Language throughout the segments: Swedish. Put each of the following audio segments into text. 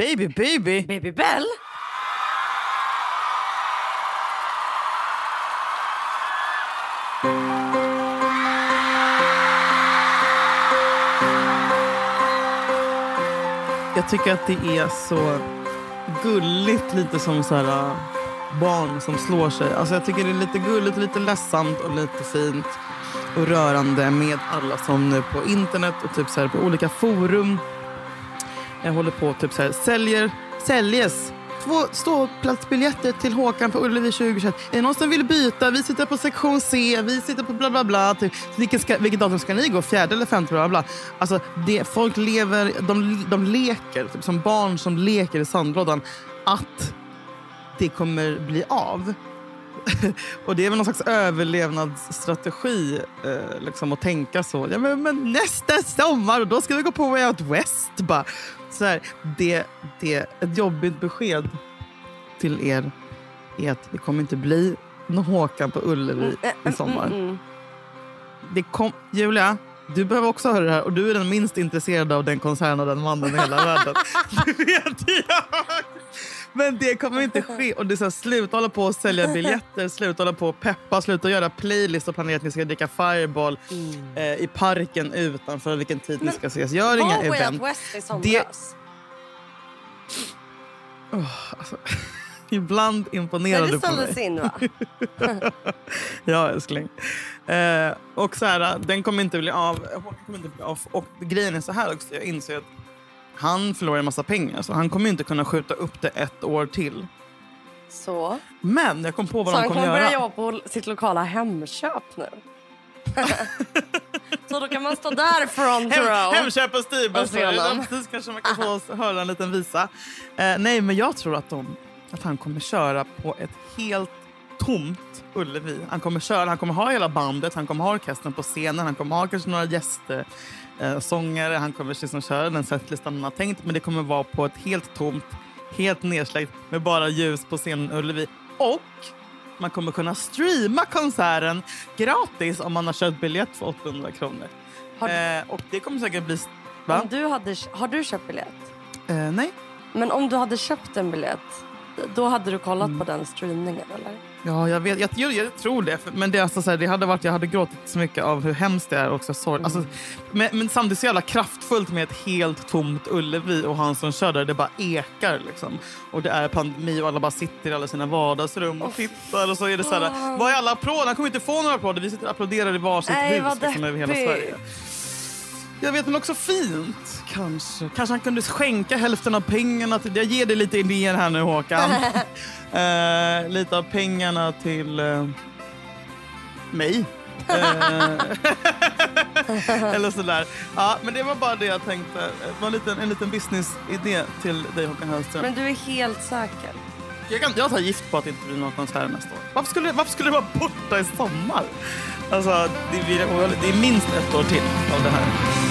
Baby, baby. Baby Bell? Jag tycker att det är så gulligt, lite som så här, äh, barn som slår sig. Alltså jag tycker det är lite gulligt, lite ledsamt och lite fint och rörande med alla som nu på internet och typ så här på olika forum jag håller på typ så här, säljer, säljes två ståplatsbiljetter till Håkan på Ullevi 2021. Är det någon som vill byta? Vi sitter på sektion C, vi sitter på bla bla bla. Typ. Vilket, ska, vilket datum ska ni gå? Fjärde eller femte? Bla bla. Alltså, det, folk lever, de, de leker, typ som barn som leker i sandlådan, att det kommer bli av. och det är väl någon slags överlevnadsstrategi eh, liksom, att tänka så. Ja, men, men nästa sommar, då ska vi gå på Way Out West. Bara. Så här, det, det, ett jobbigt besked till er är att det kommer inte bli någon Håkan på Ullevi Mm, eh, i sommar. mm, mm. Det kom, Julia, du behöver också höra det här och du är den minst intresserade av den koncernen och den mannen i hela världen. Det vet jag! Men det kommer inte ske. Och det är så här, sluta hålla på och sälja biljetter, sluta hålla på och peppa, sluta göra playlist och planera att ni ska dricka Fireball eh, i parken utanför vilken tid ni ska ses. Gör inga Var Way Out event. West i somras? Alltså, ibland imponerar det du på mig. ställdes in va? Ja, älskling. Eh, och så här, den kommer inte bli av. Kommer inte bli av. Och grejen är så här också. Jag inser att han förlorar en massa pengar. Så han kommer inte kunna skjuta upp det ett år till. Så. Men jag kom på vad Så de han kommer kommer börja göra. jobba på sitt lokala Hemköp nu. så då kan man stå där front Hem, row. Hemköp och. Precis, kanske man kan få oss höra en liten visa. Eh, nej, men jag tror att, de, att han kommer köra på ett helt tomt Ullevi. Han kommer köra, han kommer ha hela bandet, han kommer ha orkestern på scenen, han kommer ha kanske några gäster, eh, sångare, han kommer liksom köra den setlistan han har tänkt. Men det kommer vara på ett helt tomt, helt nedsläckt med bara ljus på scenen Ullevi. Och man kommer kunna streama konserten gratis om man har köpt biljett för 800 kronor. Har du- Eh, och det kommer säkert bli... Va? Om du hade, har du köpt biljett? Eh, nej. Men om du hade köpt en biljett, då hade du kollat Mm. på den streamningen eller? Ja, jag, vet, jag, jag, jag tror det. Men det, är alltså, så här, det hade varit, jag hade gråtit så mycket av hur hemskt det är. Och så sorg. Alltså, men, men samtidigt så jävla kraftfullt med ett helt tomt Ullevi och han som kör där, det bara ekar. Liksom. Och det är pandemi och alla bara sitter i alla sina vardagsrum och tittar. Och så är det så här, vad är alla applåder? Han kommer inte få några applåder. Vi sitter och applåderar i varsitt Nej, hus liksom, över hela. Sverige. Jag vet, men också fint. Kanske. Kanske han kunde skänka hälften av pengarna till... Jag ger dig lite idéer här nu, Håkan. eh, lite av pengarna till eh, mig. Eh, Eller sådär. Ja, men det var bara det jag tänkte. Det var en liten, en liten businessidé till dig, Håkan Hellström. Men du är helt säker? Jag, kan, jag tar gift på att det inte blir någon konsert nästa år. Varför skulle, varför skulle det vara borta i sommar? Alltså, det, det är minst ett år till av det här.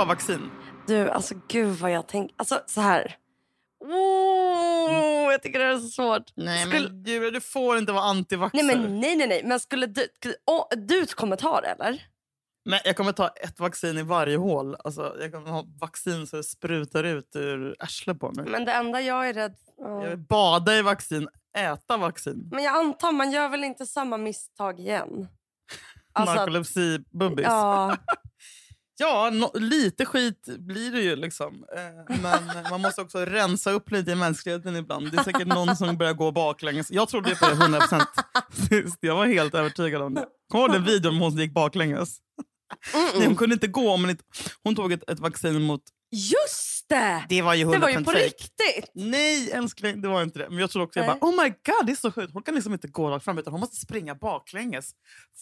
Ta vaccin? Du, alltså gud vad jag tänker. Alltså så här. Oh, jag tycker det är så svårt. Nej, Skulle- men Julia, du får inte vara antivaxxer. Nej, men nej, nej, nej. Men skulle du... Oh, du kommer ta det, eller? Nej, jag kommer ta ett vaccin i varje hål. Alltså, jag kommer ha vaccin så det sprutar ut ur arslet på mig. Men det enda jag är rädd... ja. Jag vill bada i vaccin, äta vaccin. Men jag antar, man gör väl inte samma misstag igen? Alltså, Narkolepsi-bubbis. ja, Ja, no, lite skit blir det ju. liksom. Eh, men man måste också rensa upp lite i mänskligheten ibland. Det är säkert någon som börjar gå baklänges. Jag trodde på det 100 sist. Jag var helt övertygad om det. Kommer du ihåg den videon hon gick baklänges? Nej, hon kunde inte gå. Men hon tog ett, ett vaccin mot... just det! Det var ju 100% Det var ju på fake. riktigt. Nej, älskling, det var inte det. Men jag trodde också, jag Nej. bara, oh my god, det är så sjukt. Hon kan liksom inte gå rakt fram utan hon måste springa baklänges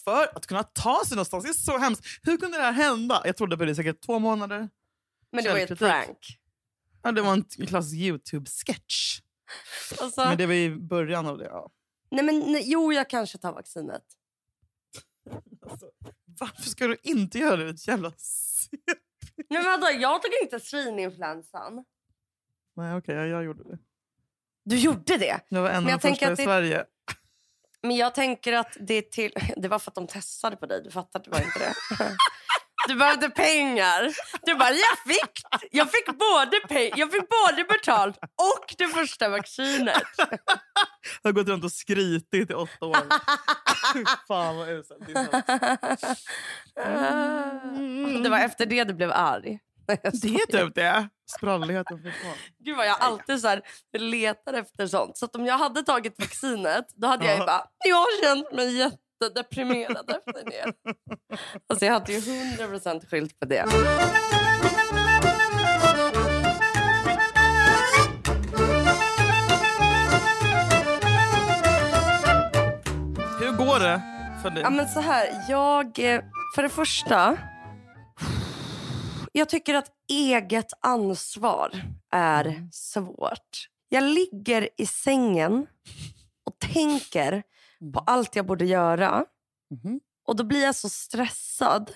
för att kunna ta sig någonstans. Det är så hemskt. Hur kunde det här hända? Jag trodde på det säkert två månader. Men det var ju ett prank. Ja, det var en klassisk Youtube-sketch. Alltså, Men det var i början av det. Ja. nej, men, nej, jo, jag kanske tar vaccinet. Alltså, varför ska du inte göra det? Ett jävla men vadå, jag tog inte svininfluensan. Nej, okej, ja, jag gjorde det. Du gjorde det? Jag var en av jag de första i det- Sverige. Men jag tänker att det är till... Det var för att de testade på dig. Du fattar, det var inte det. Du behövde pengar. Du bara, jag fick, jag fick både peng, jag fick både betalt och det första vaccinet. Jag har gått runt och skrytit i åtta år. Fan vad uselt. Sant. Det var efter det du blev arg. Det är typ det. Spralligheten försvann. Gud vad jag alltid så här, letar efter sånt. Så att om jag hade tagit vaccinet då hade jag ju bara, jag har känt mig jättedeprimerad efter det. Alltså jag hade ju 100% skilt på det. Hur går det för dig? Ja men så här, jag, eh, för det första. Jag tycker att eget ansvar är svårt. Jag ligger i sängen och tänker på allt jag borde göra. Mhm. Och då blir jag så stressad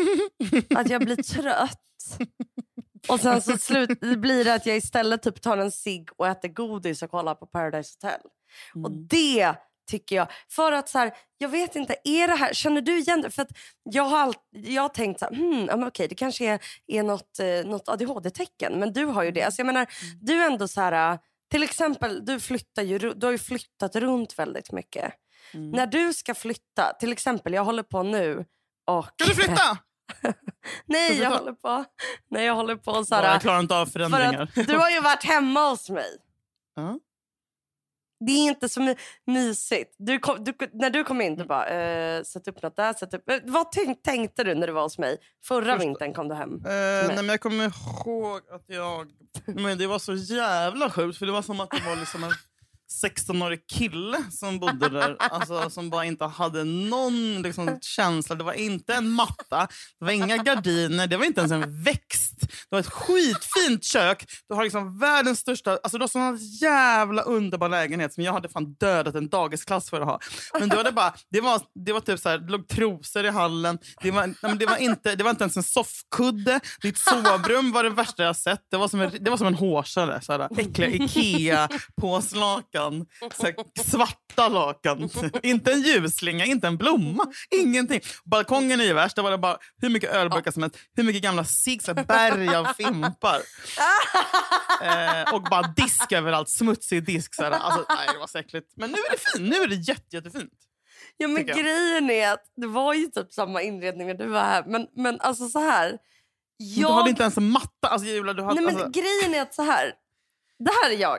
att jag blir trött. Och sen så slut, blir det att jag istället typ tar en cigg och äter godis och kollar på Paradise Hotel. Och Mm. det tycker jag. För att så här, jag vet inte, är det här, känner du igen det? För att jag har, all, jag har tänkt så här, hmm, ja, men okej, det kanske är, är något, eh, något ADHD-tecken. Men du har ju det. Alltså jag menar, du är ändå så här, till exempel, du, flyttar ju, du har ju flyttat runt väldigt mycket. Mm. När du ska flytta, till exempel, jag håller på nu och... Ska du flytta? Nej, jag håller på, nej, jag håller på så här, jag klarar inte av för förändringar. att du har ju varit hemma hos mig. Ja. Det är inte så my- mysigt. Du kom, du, när du kom in, du bara eh, sätt upp något där. Sätt upp. Eh, Vad tänk, tänkte du när du var hos mig? Förra Första- vintern kom du hem. Eh, nej, men jag kommer ihåg att jag... Men det var så jävla sjukt, för det var som att det var liksom en 16-årig kille som bodde där. Alltså, som bara inte hade någon liksom, känsla. Det var inte en matta, det var inga gardiner, det var inte ens en växt. Det var ett skitfint kök. Du har liksom världens största... Alltså, du har sån jävla underbar lägenhet som jag hade fan dödat en dagisklass för att ha. Men då var det bara... Det var, det var typ så här, det låg trosor i hallen. Det var, nej, det var, inte, det var inte ens en soffkudde. Ditt sovrum var det värsta jag sett. Det var som en, det var som en hårsare. Äckliga Ikea-påslakan. Så här, svarta lakan. inte en ljusslinga, inte en blomma. Ingenting. Balkongen är ju värst. Där var det bara hur mycket ölburkar som helst. Hur mycket gamla cigg, så här, berg av fimpar. Eh, och bara disk överallt. Smutsig disk. Så. Alltså, nej, det var så äckligt. Men nu är det fint. Nu är det jätte, jättefint. Ja, men grejen är att det var ju typ samma inredning när du var här. Men, men alltså så här. Jag, Du hade inte ens en matta. Alltså, Julia, du hade, nej, men alltså, grejen är att så här. Det här är jag.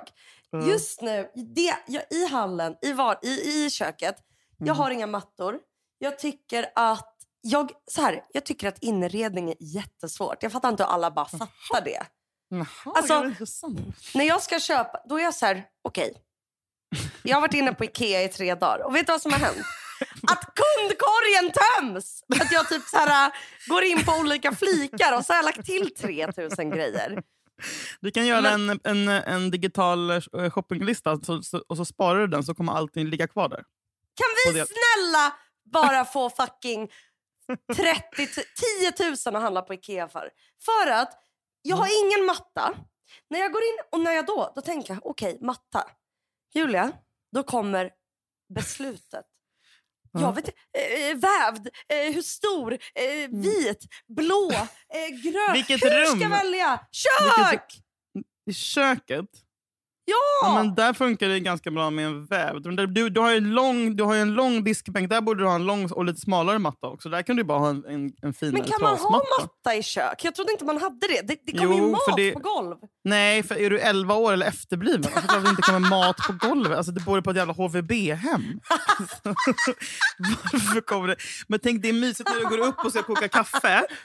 Mm. Just nu, det, jag, i hallen, i, var, i, i köket. Jag Mm. har inga mattor. Jag tycker att jag, så här, jag tycker att inredning är jättesvårt. Jag fattar inte hur alla bara fattar det. Jaha, Alltså-. När jag ska köpa, då är jag så här, okej. Jag har varit inne på Ikea i tre dagar och vet du vad som har hänt? Att kundkorgen töms! Att jag typ så här, äh, går in på olika flikar och så har jag lagt till 3000 grejer. Du kan göra en, en, en digital eh, shoppinglista så, så, och så sparar du den så kommer allting ligga kvar där. Kan vi snälla bara få fucking 30, 10 000 att handla på Ikea för? För att jag har Mm. ingen matta. När jag går in och när jag då, då tänker jag okej, matta. Julia, då kommer beslutet. Ja. Jag vet eh, vävd, eh, hur stor, eh, vit, blå, eh, grön. Vilket hur rum? ska jag välja? Vilket- Kök! I köket, Ja! ja, men där funkar det ganska bra med en väv. Du, du, har ju en lång, du har en lång diskbänk, där borde du ha en lång och lite smalare matta också. Där kan du bara ha en, en, en finare men kan man ha matta i kök? Jag trodde inte man hade det. Det, det kommer ju mat det- på golv. Nej, för är du 11 år eller efterbliven? Alltså, klart det inte kommer mat på golvet. Alltså, du bor på ett jävla HVB-hem. Varför kommer det? Men tänk, det är mysigt när du går upp och ska koka kaffe.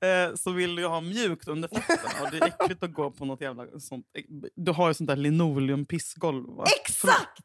Eh, så vill du ha mjukt under fötterna. Och det är äckligt att gå på något jävla sånt. Du har ju sånt där linoleum-pissgolv. va? Exakt!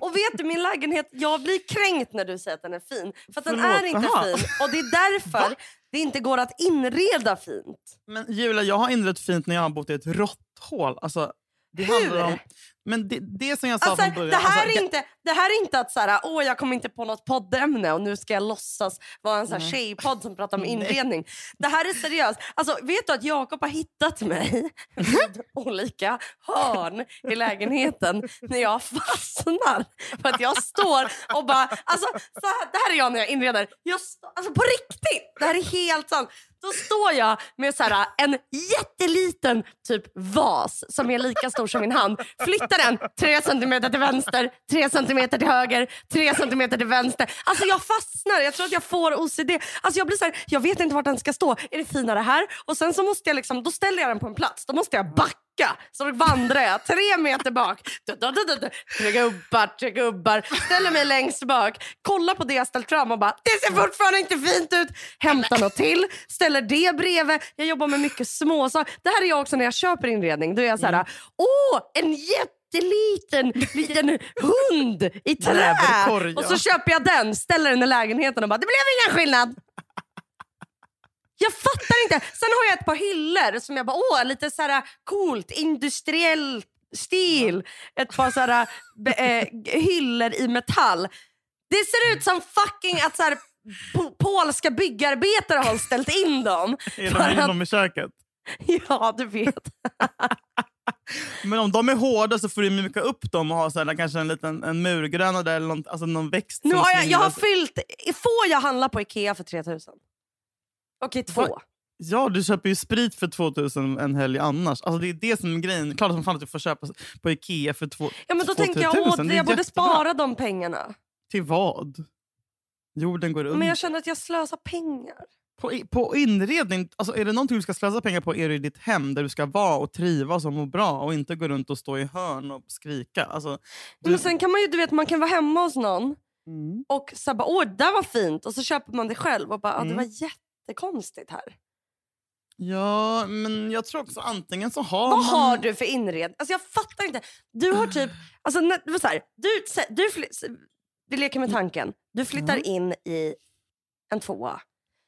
Och vet du, min lägenhet, jag blir kränkt när du säger att den är fin. För att den är inte aha. fin. Och det är därför, det inte går att inreda fint. Men Julia, jag har inrett fint när jag har bott i ett råtthål. Alltså, det Hur? handlar om... Men det, det som jag sa Alltså, från början... det, här alltså, är inte, det här är inte att så här, åh, jag kommer inte på något poddämne och nu ska jag låtsas vara en så här Nej. tjejpodd som pratar om Nej. inredning. Det här är seriöst. Alltså, vet du att Jakob har hittat mig vid olika hörn i lägenheten när jag fastnar för att jag står och bara... Alltså, så här, det här är jag när jag inreder. Jag stå, alltså, på riktigt! Det här är helt sant. Då står jag med så här, en jätteliten typ vas som är lika stor som min hand. Flyttar den tre centimeter till vänster, tre centimeter till höger, tre centimeter till vänster. Alltså jag fastnar. Jag tror att jag får OCD. Alltså jag blir så här, jag vet inte vart den ska stå. Är det finare här? Och sen så måste jag liksom, då ställer jag den på en plats. Då måste jag backa. Så då vandrar jag tre meter bak. Du, du, du, du. Tre gubbar, tre gubbar. Ställer mig längst bak. Kollar på det jag ställt fram och bara, det ser fortfarande inte fint ut. Hämtar något till. Ställer det bredvid. Jag jobbar med mycket små så Det här är jag också när jag köper inredning. Då är jag så här, åh, en jätteliten liten hund i trä. Och så köper jag den, ställer den i lägenheten och bara, det blev ingen skillnad. Jag fattar inte. Sen har jag ett par hyllor som jag bara, åh, lite så här coolt, industriell stil. Ett par så här, eh, hyllor i metall. Det ser ut som fucking att så här, po- polska byggarbetare har ställt in dem. Är de inom i köket? Ja, du vet. Men om de är hårda så får du mjuka upp dem och ha så här, kanske en liten en murgröna där eller någon, alltså någon växt Nu har jag, jag har fyllt... Får jag handla på Ikea för 3000? Okej, två. Va? Ja, du köper ju sprit för 2000 en helg annars. Alltså det är det som är grejen. Klart som fan att du får köpa på Ikea för två, Ja, men då 2000. tänker jag Det är jag borde jättebra. spara de pengarna. Till vad? Jorden går under. Men jag känner att jag slösar pengar. På, på inredning, alltså är det någonting du ska slösa pengar på är det i ditt hem där du ska vara och trivas och må bra och inte gå runt och stå i hörn och skrika. Alltså, du, Men sen kan man ju, du vet, man kan vara hemma hos någon mm. och så bara, åh det där var fint och så köper man det själv och bara, ah, det Mm. var jättekonstigt här. Ja, men jag tror också antingen så har Vad man... har du för inredning? Alltså jag fattar inte. Du har typ, alltså när, så här, du, du, vi leker med tanken. Du flyttar Mm. in i en tvåa.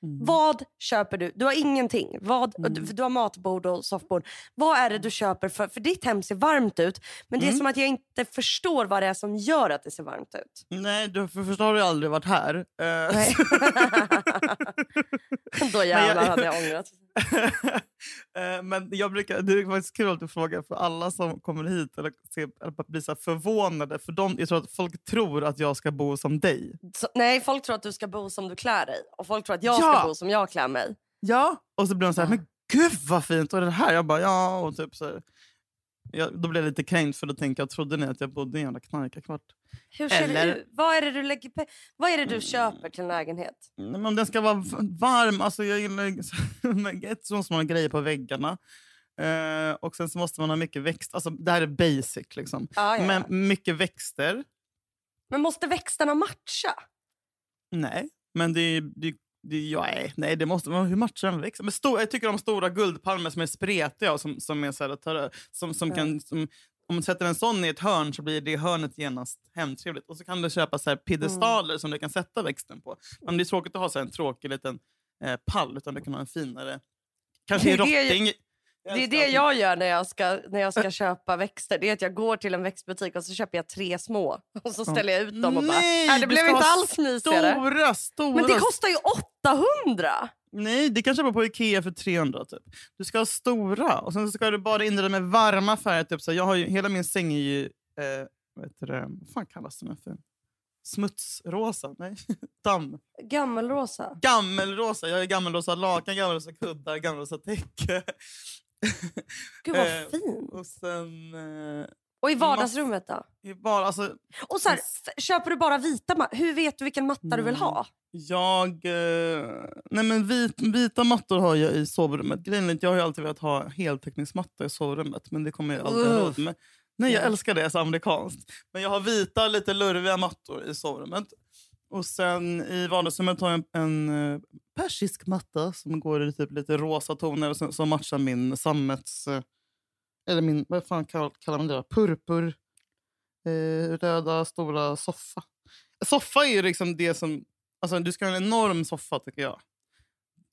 Mm. Vad köper du? Du har ingenting. Vad, Mm. du, har matbord och soffbord. Vad är det du köper? För, för ditt hem ser varmt ut. Men det är Mm. som att jag inte förstår vad det är som gör att det ser varmt ut. Nej, du för förstår har du aldrig varit här. Nej. Då jävlar jag- hade jag ångrat. Eh, Men jag brukar, det är faktiskt kul att du frågar för alla som kommer hit eller, ser, eller blir så förvånade. För de, jag tror att folk tror att jag ska bo som dig. Så, nej, folk tror att du ska bo som du klär dig. Och folk tror att jag Ja. ska bo som jag klär mig. Ja. Och så blir de så här, Ja. men gud vad fint! Och det här? Jag bara, ja. Och typ så här, jag, då blir jag lite kränkt för då tänker jag, trodde ni att jag bodde i en jävla knarkarkvart? Hur ser Eller- ut? Vad är det du, lägger vad är det du köper till en lägenhet? Nej, men om den ska vara varm, alltså jag gillar ett så måste man ha grejer på väggarna. Eh, och sen så måste man ha mycket växt. Alltså, det här är basic. Liksom. Ja, ja. Men mycket växter. Men måste växterna matcha? Nej, men det, det, det ja, nej, det måste men Hur matchar en växt? Men stor, jag tycker om stora guldpalmer som är spretiga och som, som är så här, tar, som, som Ja. kan... Som, om man sätter en sån i ett hörn så blir det hörnet genast hemtrevligt. Och så kan du köpa så här piedestaler som du kan sätta växten på. Men det är tråkigt att ha så här en tråkig liten eh, pall, utan du kan ha en finare... Kanske en rotting. Det är det jag gör när jag ska, när jag ska köpa växter. Det är att jag går till en växtbutik och så köper jag tre små. Och så ställer jag ut dem och bara, Nej, nej, det blev inte alls mysigare. Stora, stora... Men det kostar ju 800! Nej, det kan köpa på Ikea för 300 typ. Du ska ha stora och sen ska du bara inreda med varma färger. Typ. Så jag har ju, hela min säng är ju... Eh, vad, heter det? vad fan kallas den för? Smutsrosa? Nej, damm. Gammelrosa. Gammelrosa. Jag har gammelrosa lakan, gammelrosa kuddar, gammelrosa täcke. Gud vad Eh, fint. och sen... Eh, Och i vardagsrummet då? i bara, alltså, Och så här, köper du bara vita ma- Hur vet du vilken matta du vill ha? Jag... Eh, nej men vit, vita mattor har jag i sovrummet. Grejen jag har ju alltid velat ha heltäckningsmatta i sovrummet. Men det kommer jag aldrig ha råd med. Nej, jag Ja. älskar det så amerikanskt. Men jag har vita, lite lurviga mattor i sovrummet. Och sen i vardagsrummet har jag en, en eh, persisk matta som går i typ lite rosa toner och sen, som matchar min sammets... eh, Eller min, vad fan kallar, man det? Purpur. Eh, röda stora soffa. Soffa är ju liksom det som... Alltså, du ska ha en enorm soffa tycker jag.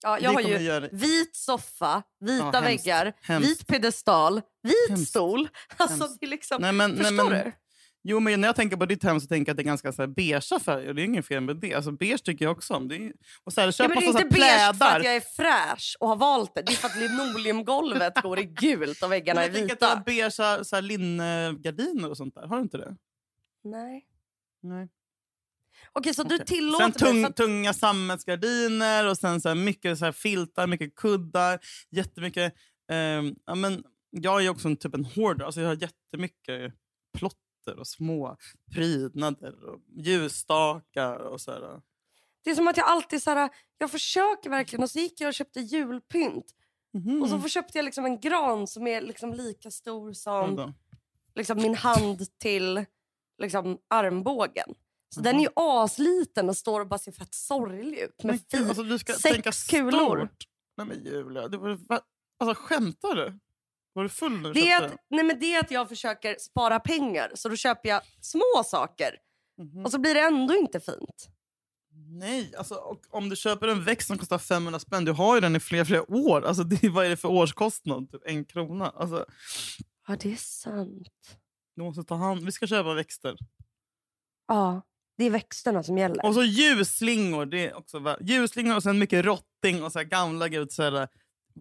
Ja, jag har ju göra- vit soffa, vita Ja, hemskt. väggar, Hemskt. vit piedestal, vit Hemskt. stol. Alltså det är liksom... Nej, men, nej, Förstår men, du? Jo, men när jag tänker på ditt hem så tänker jag att det är ganska så här beigea färger. Det är inget fel med det. Alltså, beige tycker jag också om. Det är, och så här, Ja, köp men det är inte beige för att jag är fräsch och har valt det. Det är för att linoleumgolvet går i gult och väggarna är jag tänker att du har vita. beige så här, linnegardiner och sånt där. Har du inte det? Nej. Nej. Okej, så du Okej. tillåter Sen tung, att, tunga sammetsgardiner och sen så här mycket så här filtar, mycket kuddar, jättemycket... ehm, ja, men jag är också en, typ en hoarder. Alltså jag har jättemycket plotter och små prydnader och ljusstakar och så här. det är som att jag alltid så här, jag försöker verkligen och så gick jag och köpte julpynt. Mhm. Och så köpte jag liksom en gran som är liksom lika stor som liksom min hand till liksom armbågen. Så den är Jaha. ju asliten och står och bara ser fett sorglig ut. Med Men alltså, du ska sex tänka kulor. stort. Nej men Julia, va? Alltså skämtar du? Var du full när du det, är att, nej men det är att jag försöker spara pengar så då köper jag små saker Mhm. och så blir det ändå inte fint. Nej, alltså, och om du köper en växt som kostar 500 spänn, du har ju den i flera, flera år. Alltså, det, vad är det för årskostnad? Typ en krona. Alltså, Ja, det är sant. du måste ta hand. Vi ska köpa växter. Ja, det är växterna som gäller. Och så ljusslingor. Det är också ljusslingor och sen mycket rotting och så gamla gud, så här,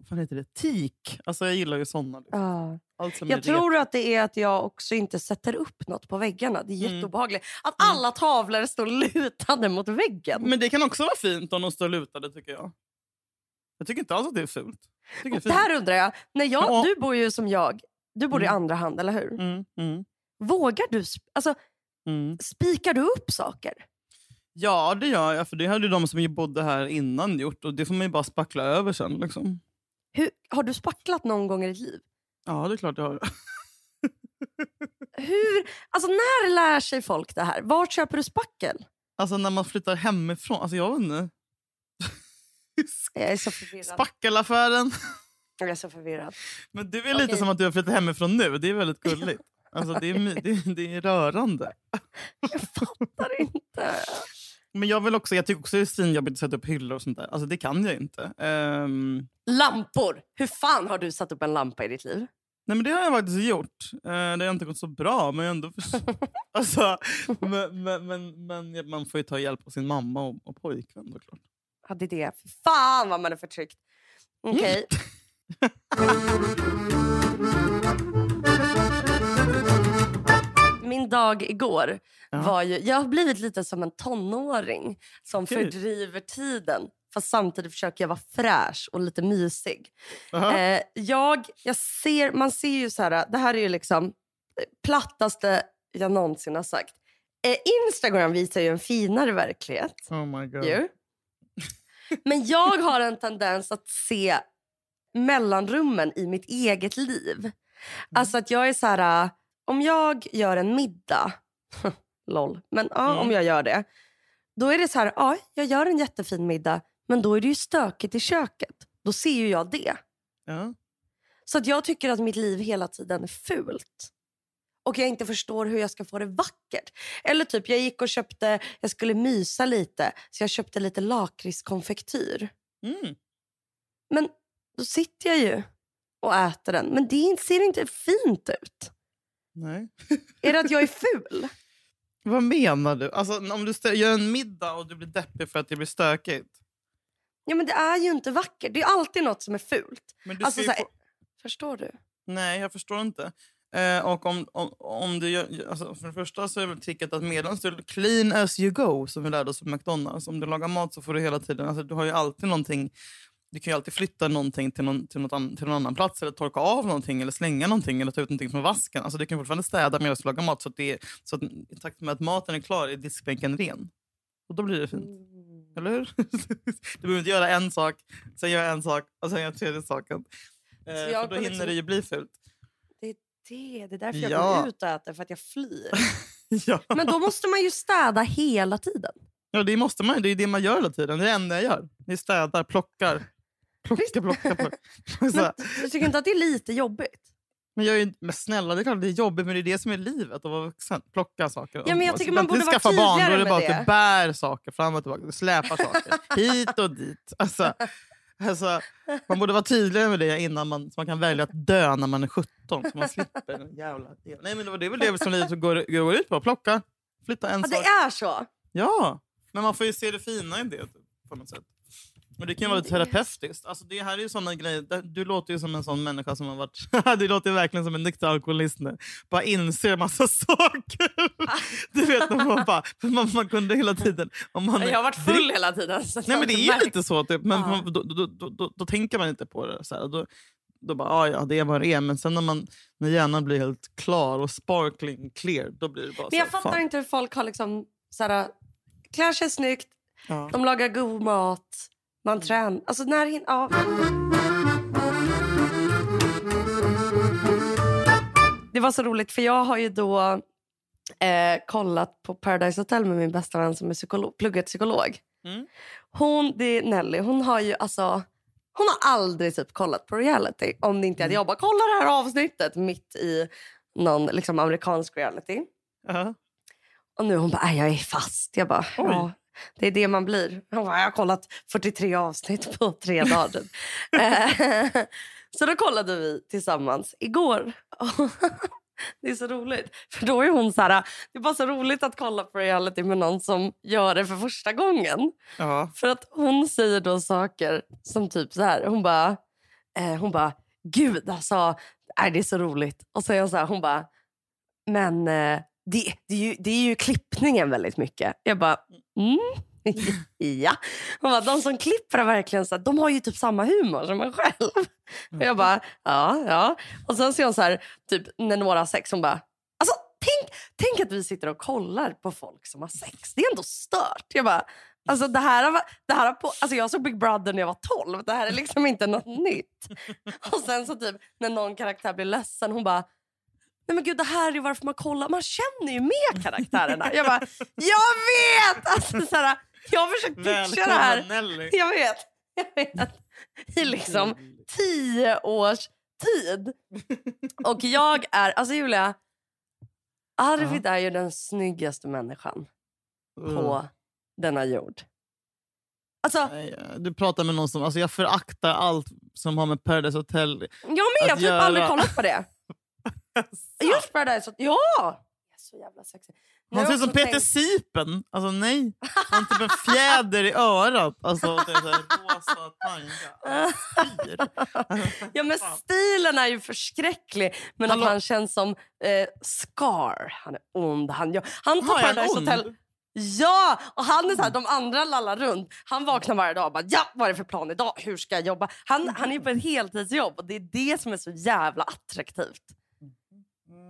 vad heter det? Tik. Alltså, jag gillar ju såna. Liksom. Ja. Allt som Jag tror att det är att jag också inte sätter upp något på väggarna. Det är Mm. jätteobehagligt. Att Mm. alla tavlor står lutade mot väggen. Men det kan också vara fint om de står lutade tycker jag. Jag tycker inte alls att det är fult. Jag Och det där undrar jag, när jag, Ja. du bor ju som jag, du bor i Mm. andra hand, eller hur? Mm, mm, Vågar du, alltså, mm. spikar du upp saker? Ja, det gör jag. För det hade ju de som bodde här innan gjort. Och det får man ju bara spackla över sen. Liksom. Hur, har du spacklat någon gång i ditt liv? Ja, det är klart jag har. Hur, alltså när lär sig folk det här? Var köper du spackel? Alltså när man flyttar hemifrån. Alltså jag vet inte. Jag är så förvirrad. Spackelaffären. Jag är så förvirrad. Men du är lite Okej. som att du har flyttat hemifrån nu. Det är väldigt gulligt. Alltså det är, det, det är rörande. Jag fattar inte. Men jag vill också, jag tycker också det är svinjobbigt att sätta upp hyllor och sånt där. Alltså det kan jag inte. Ehm, Lampor! Hur fan har du satt upp en lampa i ditt liv? Nej men det har jag faktiskt gjort. Eh, det har inte gått så bra men jag ändå förs- alltså, men, men, men, men man får ju ta hjälp av sin mamma och, och pojkvän såklart. Ja, det är det. Fan vad man är förtryckt. Okej. Min dag igår Ja. var ju... Jag har blivit lite som en tonåring som Okej. fördriver tiden. Fast samtidigt försöker jag vara fräsch och lite mysig. Aha. Eh, jag, jag ser, man ser ju så här, det här är ju liksom plattaste jag någonsin har sagt. Eh, Instagram visar ju en finare verklighet. oh my god. Ju. Men jag har en tendens att se mellanrummen i mitt eget liv. Alltså att jag är så här, om jag gör en middag, LOL, men ja, Mm. om jag gör det. Då är det så här, ja, jag gör en jättefin middag, men då är det ju stökigt i köket. Då ser ju jag det. Ja. Så att jag tycker att mitt liv hela tiden är fult. Och jag inte förstår hur jag ska få det vackert. Eller typ, jag gick och köpte, jag skulle mysa lite, så jag köpte lite lakritskonfektyr. Mm. Men då sitter jag ju och äter den. Men det ser inte fint ut. Nej. Är det att jag är ful? Vad menar du? Alltså, om du gör en middag och du blir deppig för att det blir stökigt. Ja, men det är ju inte vackert. Det är alltid något som är fult. Men du Alltså, ska så ju här, få... Förstår du? Nej, jag förstår inte. Eh, och om, om, om du gör, alltså för det första så är väl tricket att medan du clean as you go, som vi lärde oss på McDonalds. Om du lagar mat så får du hela tiden, alltså du har ju alltid någonting, du kan ju alltid flytta någonting till någon, till an, till någon annan plats eller torka av någonting eller slänga någonting eller ta ut någonting från vasken. Alltså du kan fortfarande städa medan du lagar mat så att, det, så att i takt med att maten är klar är diskbänken ren. Och då blir det fint. Eller hur? du behöver inte göra en sak, sen göra en sak och sen göra tredje saken. Eh, jag för då hinner liksom- det ju bli fult. Det är det. Det är därför jag Ja. går ut och äter, för att jag flyr. ja. Men då måste man ju städa hela tiden. ja, det måste man. Det är det man gör hela tiden. Det är det enda jag gör. Ni städar, plockar. Plocka, plocka, plocka. Men du tycker inte att det är lite jobbigt? men, jag är, ju- men snälla, det är klart det är jobbigt, men det är det som är livet att vara vuxen. Plocka saker. Ja, men jag tycker man borde vara skaffa barn, då är tydligare det bara att det. du bär saker fram och tillbaka. Du släpar saker hit och dit. Alltså, Alltså, man borde vara tydligare med det innan man, så man kan välja att dö när man är 17. Så man slipper den jävla... Nej, men det är väl det som livet går, går ut på. Plocka, flytta en Ja, sak. det är så. Ja, men man får ju se det fina i det på något sätt. Och det kan ju vara lite terapeutiskt. Alltså det här är ju såna grejer. Du låter ju som en sån människa som har varit... du låter verkligen som en nykter alkoholist nu. Bara inser massa saker. du vet, när man, bara, man, man kunde hela tiden... Om man Jag har varit full hela tiden. Så Nej men det är ju lite så, typ. men Ja. då, då, då, då, tänker man inte på det. Så här. Då, då bara, ah, ja det är vad det är. Men sen när, man, när hjärnan blir helt klar och sparkling clear, då blir det bara Men jag så här, fattar fan. inte hur folk har liksom... Såhär, klär sig snyggt, Ja. de lagar god mat, man tränar. Alltså när... hin- Ja. Det var så roligt för jag har ju då eh, kollat på Paradise Hotel med min bästa vän som är psykolog, pluggat psykolog. Mm. Hon, det är Nelly, hon har ju alltså... Hon har aldrig typ kollat på reality om det inte är att jag bara kollar det här avsnittet mitt i någon liksom, amerikansk reality. Ja. Och nu hon bara, "Nej, jag är fast. Jag bara, Oj. ja, det är det man blir. Jag har kollat 43 avsnitt på tre dagar. Eh, så då kollade vi tillsammans igår. det är så roligt. För då är hon så här, det är bara så roligt att kolla på reality med någon som gör det för första gången. Ja. För att hon säger då saker som typ så här. Hon bara, eh, hon bara gud alltså, är det är så roligt. Och så är hon så här, hon bara, men eh, det, det, är ju, det är ju klippningen väldigt mycket. Jag bara, mm. ja. Hon bara, de som klipper är verkligen så här, de har ju typ samma humor som man själv. Och jag bara, ja, ja. Och sen ser hon så här, typ när några har sex, hon bara, alltså tänk, tänk att vi sitter och kollar på folk som har sex. Det är ändå stört. Jag bara, alltså det här, har- det här har på, alltså jag såg Big Brother när jag var 12. Det här är liksom inte något nytt. Och sen så typ när någon karaktär blir ledsen, hon bara, Nej men gud, det här är varför man kollar. Man känner ju med karaktärerna. Jag bara, jag vet! Alltså, så här, jag har försökt pitcha det här. Nelly. Jag vet. Jag vet. I liksom tio års tid. Och jag är, alltså Julia, Arvid är ju den snyggaste människan på denna jord. Alltså, Du pratar med någon som... Alltså jag föraktar allt som har med Paradise Hotel... jag med, jag har typ aldrig kollat på det. Just Paradise Hotel, ja! Så jävla sexig. Har ser ut som Peter tänkt- Sipen. Alltså nej. Han typ en fjäder i örat. Alltså här rosa tanga. Ja, men stilen är ju förskräcklig. Men Hallå? att han känns som eh, Scar. Han är ond. Han, ja, han tar Paradise? Hotel. Ja! Och han är så här, de andra lallar runt. Han vaknar varje dag och bara ja, vad är det för plan idag? Hur ska jag jobba? Han, han är på ett heltidsjobb och det är det som är så jävla attraktivt.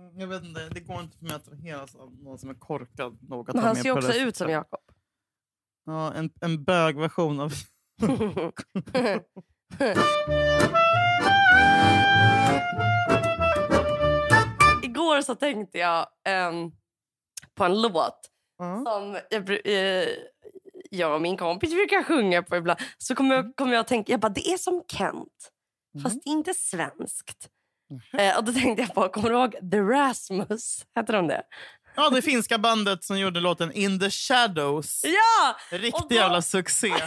Mm, Jag vet inte, det går inte för mig att attraheras av någon som är korkad nog att Men han ser ju också det ut som. Jakob. Ja, en, en bögversion av... Igår så tänkte jag ehm, på en låt Ja. som jag, eh, jag och min kompis brukar sjunga på ibland. Så kommer jag, kommer jag att tänka, jag bara, det är som Kent. Fast inte svenskt. Eh, och då tänkte jag på, kommer du ihåg The Rasmus? Heter de det? ja, det finska bandet som gjorde låten In the Shadows. Ja! Riktig då- jävla succé.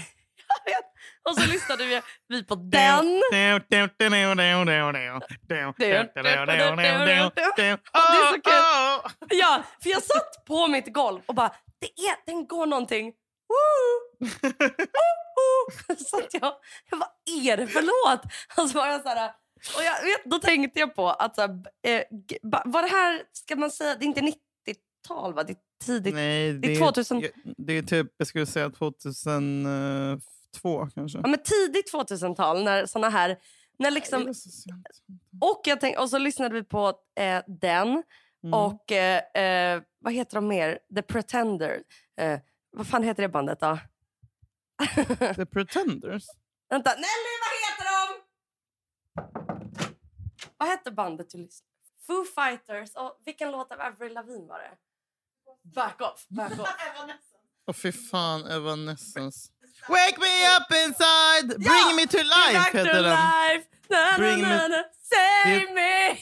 Och så lyssnade vi, vi på den. Det är så kul. Ja, för jag satt på mitt golv och bara, det är, den går någonting. Woo! Woo! Så jag, jag vad är det för låt? Och så var jag så här, och jag då tänkte jag på att så här, eh, var det här, ska man säga, det är inte 90-tal va? Det är tidigt. Nej, Det är det, 2000. det är typ, jag skulle säga 2002 kanske. Ja, men tidigt 2000-tal när såna här, när liksom, var så och, jag tänk, och så lyssnade vi på eh, den. Mm. Och eh, eh, vad heter de mer? The Pretender. Eh, vad fan heter det bandet då? The Pretenders. Vänta, heter de? Vad hette bandet du lyssnade Foo Fighters. Och vilken låt av Avril Lavigne var det? Back off, back off. Åh fy fan, Evanescence. Wake me up inside, bring Ja! me to life heter den. life. Na, na, Bring na, me- na, Save Det- me.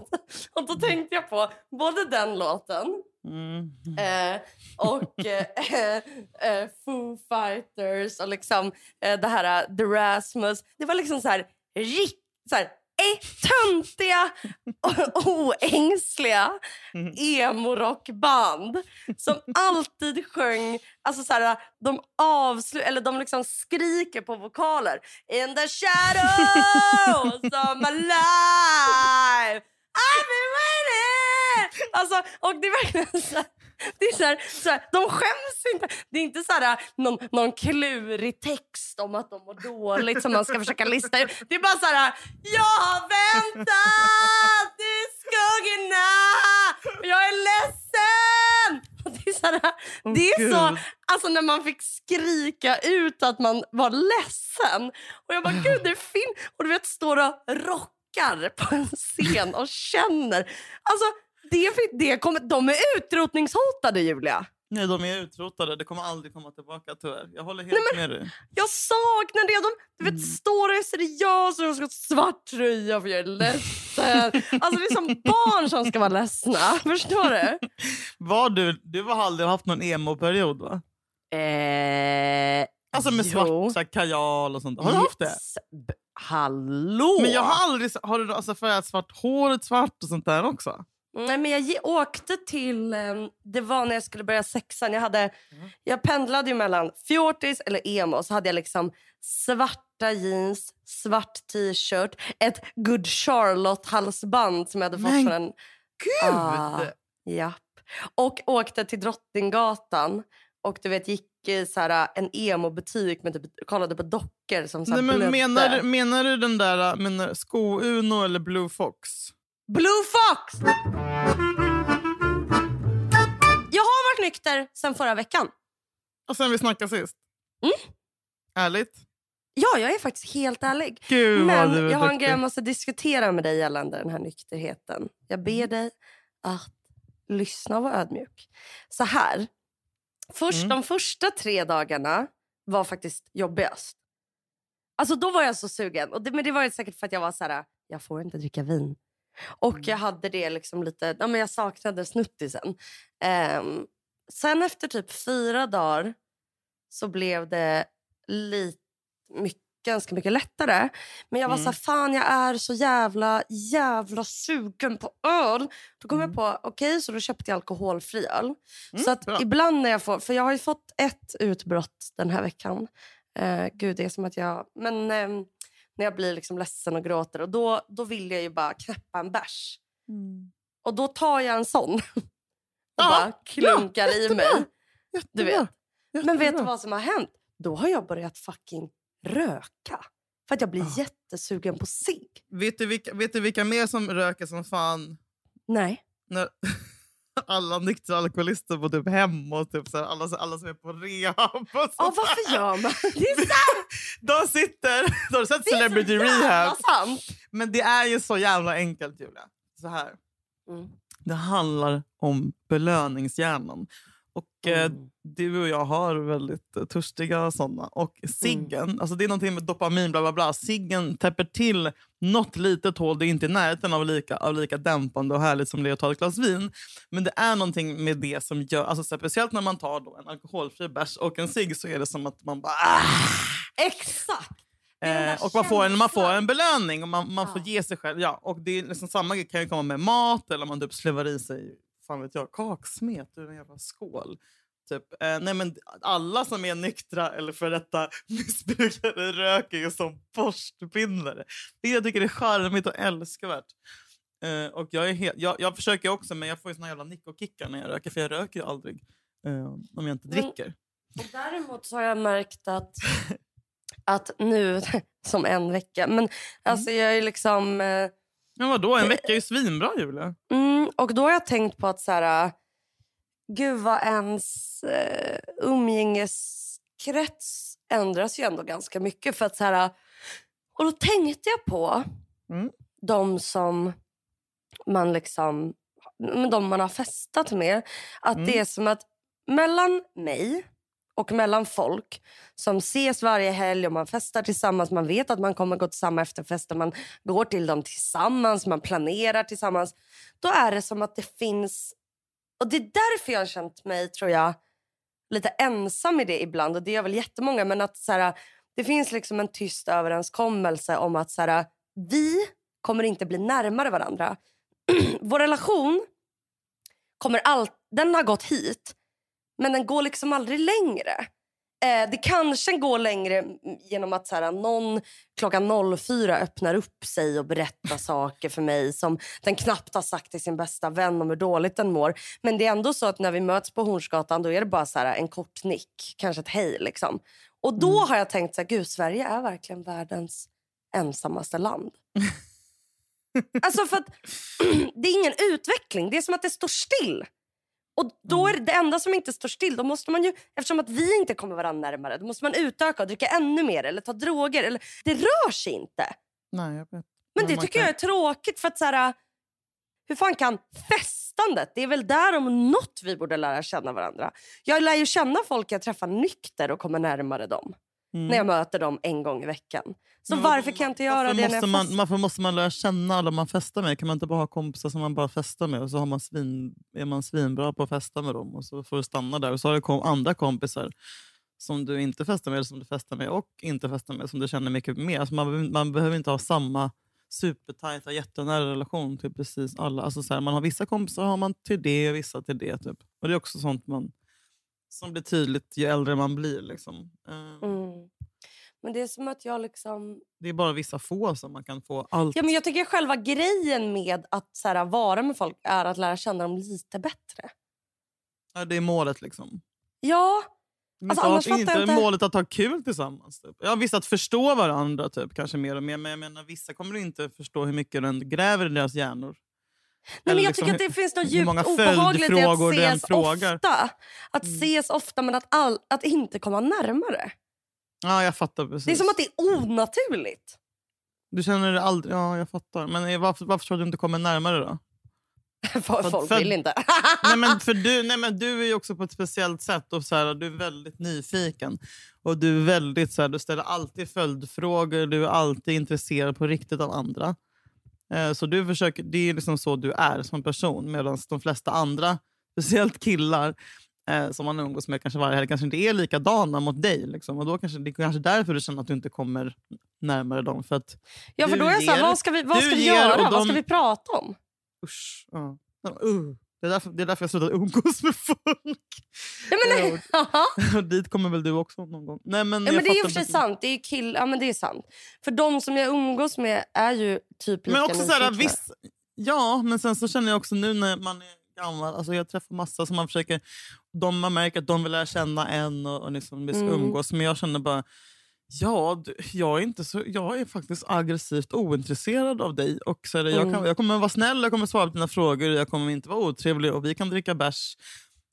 Och då tänkte jag på både den låten Mm. eh, och eh, eh, Foo Fighters och liksom eh, det här uh, The Rasmus. Det var liksom så här, rikt, så här töntiga och oängsliga Mm. emo-rockband som alltid sjöng, alltså så här, de avslu eller de liksom skriker på vokaler. In the shadows of my life I've been waiting! Alltså, och det är verkligen så här, det är så här, så här, de skäms inte. Det är inte så här, någon, någon klurig text om att de mår dåligt som man ska försöka lista ut. Det är bara så här, jag har väntat i skuggorna och jag är ledsen. Och det är så, här, det är så alltså när man fick skrika ut att man var ledsen. Och jag bara, gud det är fint. Och du vet, står och rockar på en scen och känner. Alltså, det, det kommer, de är utrotningshotade, Julia. Nej, de är utrotade. Det kommer aldrig komma tillbaka tyvärr. Jag håller helt med dig. Jag saknar det. De du vet, står och är seriösa och de ska ha svart tröja för jag är ledsen. Alltså, det är som barn som ska vara ledsna. Förstår du? Var du, du har aldrig haft någon emo-period va? Eh, Alltså med jo. svart kajal och sånt. Har du haft det? Yes. B- Hallå! Men jag har aldrig... Har du alltså färgat svart håret svart och sånt där också? Nej, men jag åkte till... eh, Det var när jag skulle börja sexan. Jag, hade, jag pendlade ju mellan fjortis eller emo. Så hade jag liksom svarta jeans, svart t-shirt, ett Good Charlotte-halsband som jag hade fått Men från en... Gud! Ah, japp. Och åkte till Drottninggatan och du vet gick i så här, en emo-butik med typ, kollade på dockor som så här, Nej, men menar, du- menar du den där menar, sko-Uno eller Blue Fox? Blue Fox! Jag har varit nykter sen förra veckan. Och sen vi snackade sist? Mm. Ärligt? Ja, jag är faktiskt helt ärlig. Gud Men jag har en grej jag måste diskutera med dig gällande den här nykterheten. Jag ber Mm. dig att lyssna och vara ödmjuk. Så här. Först, Mm. De första tre dagarna var faktiskt jobbigast. Alltså då var jag så sugen. Och det, men det var ju säkert för att jag var så här, jag får inte dricka vin. Och Mm. jag hade det liksom lite, ja, men jag saknade snuttisen. Ehm, sen efter typ fyra dagar så blev det lite, mycket, ganska mycket lättare. Men jag var Mm. så här, fan jag är så jävla, jävla sugen på öl. Då kom Mm. jag på, okej så då köpte jag alkoholfri öl. Mm, så att bra. ibland när jag får, för jag har ju fått ett utbrott den här veckan. Eh, gud det är som att jag, men ehm, när jag blir liksom ledsen och gråter och då, då vill jag ju bara knäppa en bärs. Och då tar jag en sån och Ja, bara klunkar i mig. Du Jättebra. vet. Men vet du Jättebra. vad som har hänt? Då har jag börjat fucking röka. För att jag blir Ah. jättesugen på cigg. Vet du, vilka, vet du vilka mer som röker som fan Nej. när alla nyktra alkoholister på typ hem och typ så här, alla, alla som är på rehab och sånt Ja, varför gör man det? är sant! De sitter... De har sett Celebrity så Rehab. sant. Men det är ju så jävla enkelt, Julia. Så här. Mm. Det handlar om belöningshjärnan. Och eh, Mm. du och jag har väldigt eh, törstiga såna. Och ciggen, alltså det är någonting med dopamin, bla bla bla. Ciggen täpper till något litet hål. Det är inte i närheten av lika, av lika dämpande och härligt som det är att ta ett glas vin. Men det är någonting med det som gör, alltså speciellt när man tar då en alkoholfri bärs och en cigg så är det som att man bara... Ah! Exakt! Eh, och man får, en, man får en belöning och man, man får Ja. ge sig själv. Ja, och det är liksom samma grej kan ju komma med mat eller man typ slevar i sig fan vet jag, kaksmet ur en jävla skål. Typ, eh, nej men alla som är nyktra eller för detta missbrukare röker ju som borstbindare. Det jag tycker är charmigt och älskvärt. Eh, och jag, är helt, jag, jag försöker också men jag får ju såna jävla nick-och-kickar när jag röker för jag röker ju aldrig eh, om jag inte Men- dricker. Och däremot så har jag märkt att, att nu, som en vecka, men alltså jag är liksom... Men vadå, en vecka är ju svinbra Julia. Mm, och då har jag tänkt på att så här, äh, gud vad ens eh, umgängeskrets ändras ju ändå ganska mycket. För att så här, äh, och då tänkte jag på Mm. de som man liksom de man har festat med. Att Mm. det är som att mellan mig och mellan folk som ses varje helg och man festar tillsammans. Man vet att man kommer gå till samma efterfester. Man går till dem tillsammans, man planerar tillsammans. Då är det som att det finns... Och Det är därför jag har känt mig tror jag, lite ensam i det ibland. Och Det gör väl jättemånga. Men att så här, det finns liksom en tyst överenskommelse om att så här, vi kommer inte bli närmare varandra. Vår relation kommer all, den har gått hit, men den går liksom aldrig längre. Eh, det kanske går längre genom att så här, någon klockan 04 öppnar upp sig och berättar saker för mig som den knappt har sagt till sin bästa vän om hur dåligt den mår. Men det är ändå så att när vi möts på Hornsgatan då är det bara så här, en kort nick, kanske ett hej. Liksom. Och då mm. har jag tänkt att gud Sverige är verkligen världens ensammaste land. alltså för att, det är ingen utveckling, det är som att det står still. Och då är det, det enda som inte står still, då måste man ju, eftersom att vi inte kommer varandra närmare, då måste man utöka och dricka ännu mer eller ta droger. Eller, det rör sig inte. Nej, jag vet. Men det tycker kan... jag är tråkigt för att så här, hur fan kan festandet, det är väl där om något vi borde lära känna varandra. Jag lär ju känna folk jag träffar nykter och kommer närmare dem. Mm. När jag möter dem en gång i veckan. Så mm. varför kan jag inte göra det måste man, Varför måste man lära känna alla man festar med? Kan man inte bara ha kompisar som man bara festar med och så har man svin, är man svinbra på att festa med dem och så får du stanna där. Och så har du kom, andra kompisar som du inte festar med, som du festar med och inte festar med som du känner mycket mer. Alltså man, man behöver inte ha samma supertajta, jättenära relation till precis alla. Alltså så här, man har Vissa kompisar har man till det och vissa till det. Typ. Och Det är också sånt man, som blir tydligt ju äldre man blir. Liksom. Uh. Mm. Men det är som att jag liksom... Det är bara vissa få som man kan få allt. Ja, men jag tycker själva grejen med att så här, vara med folk är att lära känna dem lite bättre. Ja, det är målet liksom. Ja. Men alltså, annars inte, inte målet att ha kul tillsammans. Typ. Ja, visst att förstå varandra typ, kanske mer och mer. Men jag menar, vissa kommer inte förstå hur mycket den gräver i deras hjärnor. Nej, men jag liksom, tycker att det finns något djupt obehagligt i att ses ofta. Att mm. ses ofta men att, all, att inte komma närmare. Ja, jag fattar precis. Det är som att det är onaturligt. Du känner det aldrig... Ja, jag fattar. Men varför, varför tror du inte kommer närmare då? för folk för, vill inte. nej, men för du, nej, men du är ju också på ett speciellt sätt. Och så här, du är väldigt nyfiken. Och Du är väldigt så här, du ställer alltid följdfrågor. Du är alltid intresserad på riktigt av andra. Eh, så du försöker, Det är liksom så du är som person. Medan de flesta andra, speciellt killar, eh, som man umgås med kanske varje helg kanske inte är likadana mot dig. Liksom. Och då kanske, det är kanske därför du känner att du inte kommer närmare dem. För att ja, för då är jag ger, så här, vad ska vi, vad ska vi göra? De, vad ska vi prata om? Usch, uh. Uh. Det är, därför, det är därför jag slutat umgås med folk. Ja, men, och, och dit kommer väl du också någon gång. Nej, men ja, men det är ju för sant. Det är kill, ja, men det är sant. För de som jag umgås med är ju typ lika men också så här, viss, Ja, men sen så känner jag också nu när man är gammal. Alltså jag träffar massa som man försöker... De, man märker att de vill lära känna en och, och liksom mm. umgås. Men jag känner bara... Ja, jag är, inte så, jag är faktiskt aggressivt ointresserad av dig. Och så det, jag, kan, mm. jag kommer vara snäll, jag kommer svara på dina frågor, jag kommer inte vara otrevlig och vi kan dricka bärs.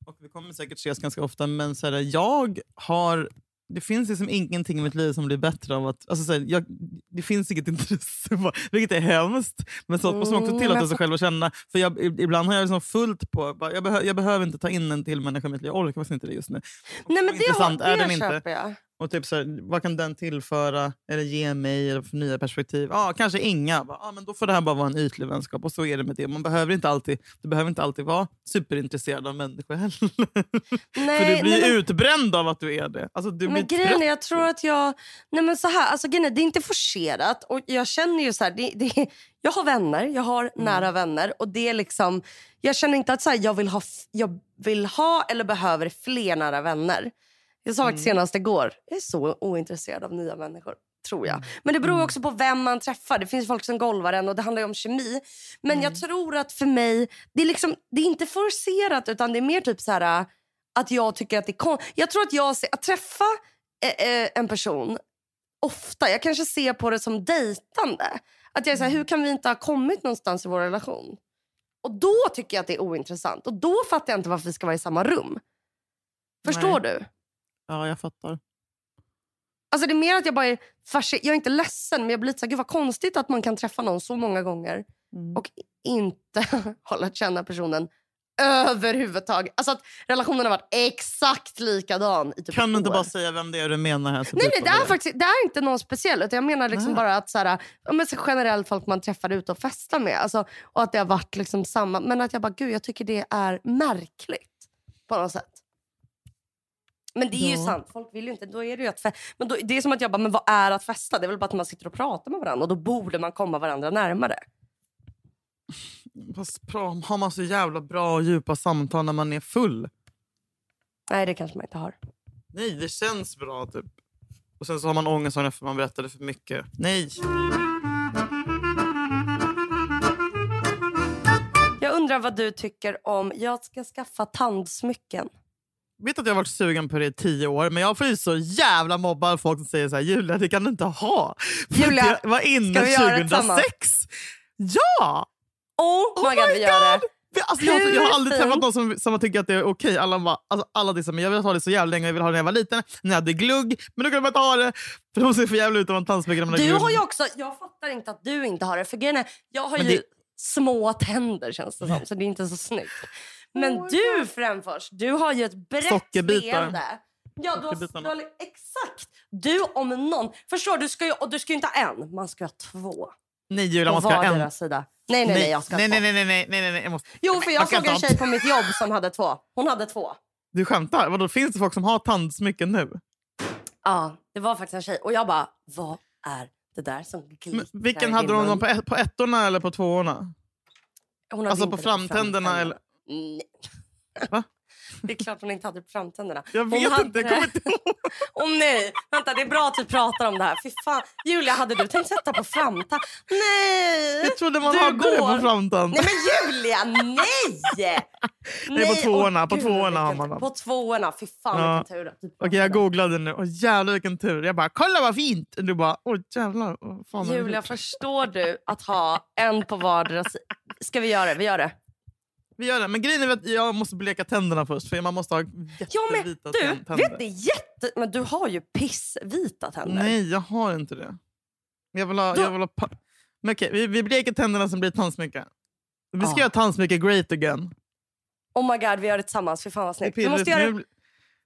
Och vi kommer säkert ses ganska ofta. Men så det, jag har det finns liksom ingenting i mitt liv som blir bättre av att... Alltså, så här, jag, det finns inget intresse, vilket är hemskt. Men sånt måste man också mm, tillåta sig själv att känna. För jag, ibland har jag liksom fullt på... Bara, jag, behö, jag behöver inte ta in en till människa i mitt liv. Jag orkar faktiskt inte det just nu. Nej, men det, intressant det är den inte. Jag. Och typ så här, vad kan den tillföra eller ge mig eller för nya perspektiv? Ja, kanske inga. Ja, men då får det här bara vara en ytlig vänskap. Och så är det med det. Man behöver inte alltid, du behöver inte alltid vara superintresserad av människor heller. Nej, för du blir nej, men, utbränd av att du är det. Alltså, du men blir grejen är, jag tror att jag... Nej, men så här, alltså, grejen är, det är inte forcerat. Och jag känner ju så här, det, det, jag har vänner, jag har mm. nära vänner. Och det är liksom, jag känner inte att så här, jag, vill ha, jag vill ha eller behöver fler nära vänner. Jag sa mm. senast igår, jag är så ointresserad av nya människor. Tror jag. Mm. Men det beror mm. också på vem man träffar. Det finns folk som golvar en och det handlar om kemi. Men mm. jag tror att för mig, det är, liksom, det är inte forcerat utan det är mer typ så här att jag tycker att det är kon- Jag tror att jag ser, att träffa äh, en person ofta, jag kanske ser på det som dejtande. Att jag är så här, hur kan vi inte ha kommit någonstans i vår relation? Och då tycker jag att det är ointressant. Och då fattar jag inte varför vi ska vara i samma rum. Förstår Nej. du? Ja, jag fattar. Alltså det är mer att jag bara är Jag är inte ledsen, men jag blir lite så här, gud vad konstigt att man kan träffa någon så många gånger mm. och inte ha lärt känna personen överhuvudtaget. Alltså att relationen har varit exakt likadan i typ Kan du inte år. bara säga vem det är du menar här? Nej, nej, det är faktiskt det är inte någon speciell. Utan jag menar liksom bara att så här, men så generellt folk man träffar ute och festar med. Alltså, och att det har varit liksom samma. Men att jag bara, gud jag tycker det är märkligt på något sätt. Men det är ju sant. Folk vill ju inte. Då är det ju att men då, det är som att jag bara, men vad är att festa? Det är väl bara att man sitter och pratar med varandra. Och då borde man komma varandra närmare. Fast har man så jävla bra och djupa samtal när man är full? Nej, det kanske man inte har. Nej, det känns bra typ. Och sen så har man ångest för man berättade för mycket. Nej. Jag undrar vad du tycker om, jag ska skaffa tandsmycken. Vet att jag har varit sugen på det i tio år, men jag får ju så jävla mobbad av folk som säger så här, Julia det kan du inte ha. För Julia, jag var inne ska vi göra det 2006. Ja! Oh, Oh my god, vi gör det. Alltså, jag, jag har aldrig träffat någon som, som tycker att det är okej. Alla, bara, alltså, alla så, men jag vill ha det så jävla länge, jag vill ha det när jag var liten, när jag hade glugg, men då kunde man inte ha det. För de ser för jävla ut om man tandsmycker när man har Du har ju också, jag fattar inte att du inte har det. För grejen är, jag har Men ju det- små tänder känns det som, så det är inte så snyggt. Men Oh du Fränfors, du har ju ett brett Sockerbitar. leende. Ja, du har, du har, exakt. Du om någon. Förstår du, ska ju, och du ska ju inte ha en, man ska ha två. Nej Julia, man ska ha en. sida. Nej, nej, nej, jag ska ha nej, två. nej, nej, nej, nej, nej, nej, jag måste. Jo, för jag såg en tjej på mitt jobb som hade två. Hon hade två. Du skämtar? Vadå, finns det folk som har tandsmycken nu? Ja, det var faktiskt en tjej. Och jag bara, vad är det där som glittrar Men, vilken hade mun? på, ett, på ettorna eller på tvåorna? Hon hade Alltså på framtänderna eller? Nej. Va? Det är klart hon inte hade det på framtänderna. Jag Hon vet hade inte, jag det- inte Åh nej, vänta det är bra att vi pratar om det här. Fy fan. Julia, hade du tänkt sätta på framtand? Nej! Jag trodde man Du hade det går. på framtand. Nej men Julia, nej! Nej, på tvåorna, åh, på tvåorna har man. På tvåorna, fy fan Ja. vilken tur. Okej, jag pratade. googlade nu. Åh, jävlar vilken tur. Jag bara, kolla vad fint! Du bara, åh jävlar. Vad fan Julia, förstår du att ha en på vardera? Ska vi göra det? Vi gör det. Vi gör det. Men grejen är att jag måste bleka tänderna först. För man måste ha Ja, men jättevita du, tänder. vet är jätte... Men du har ju pissvita tänder. Nej, jag har inte det. Jag vill ha... Då- Jag vill ha pa- men okej, vi, vi bleker tänderna som blir tandsmycke. Vi ska Ah. göra tandsmycke great again. Oh my god, vi gör det tillsammans. Fy fan vad snyggt. Vi måste göra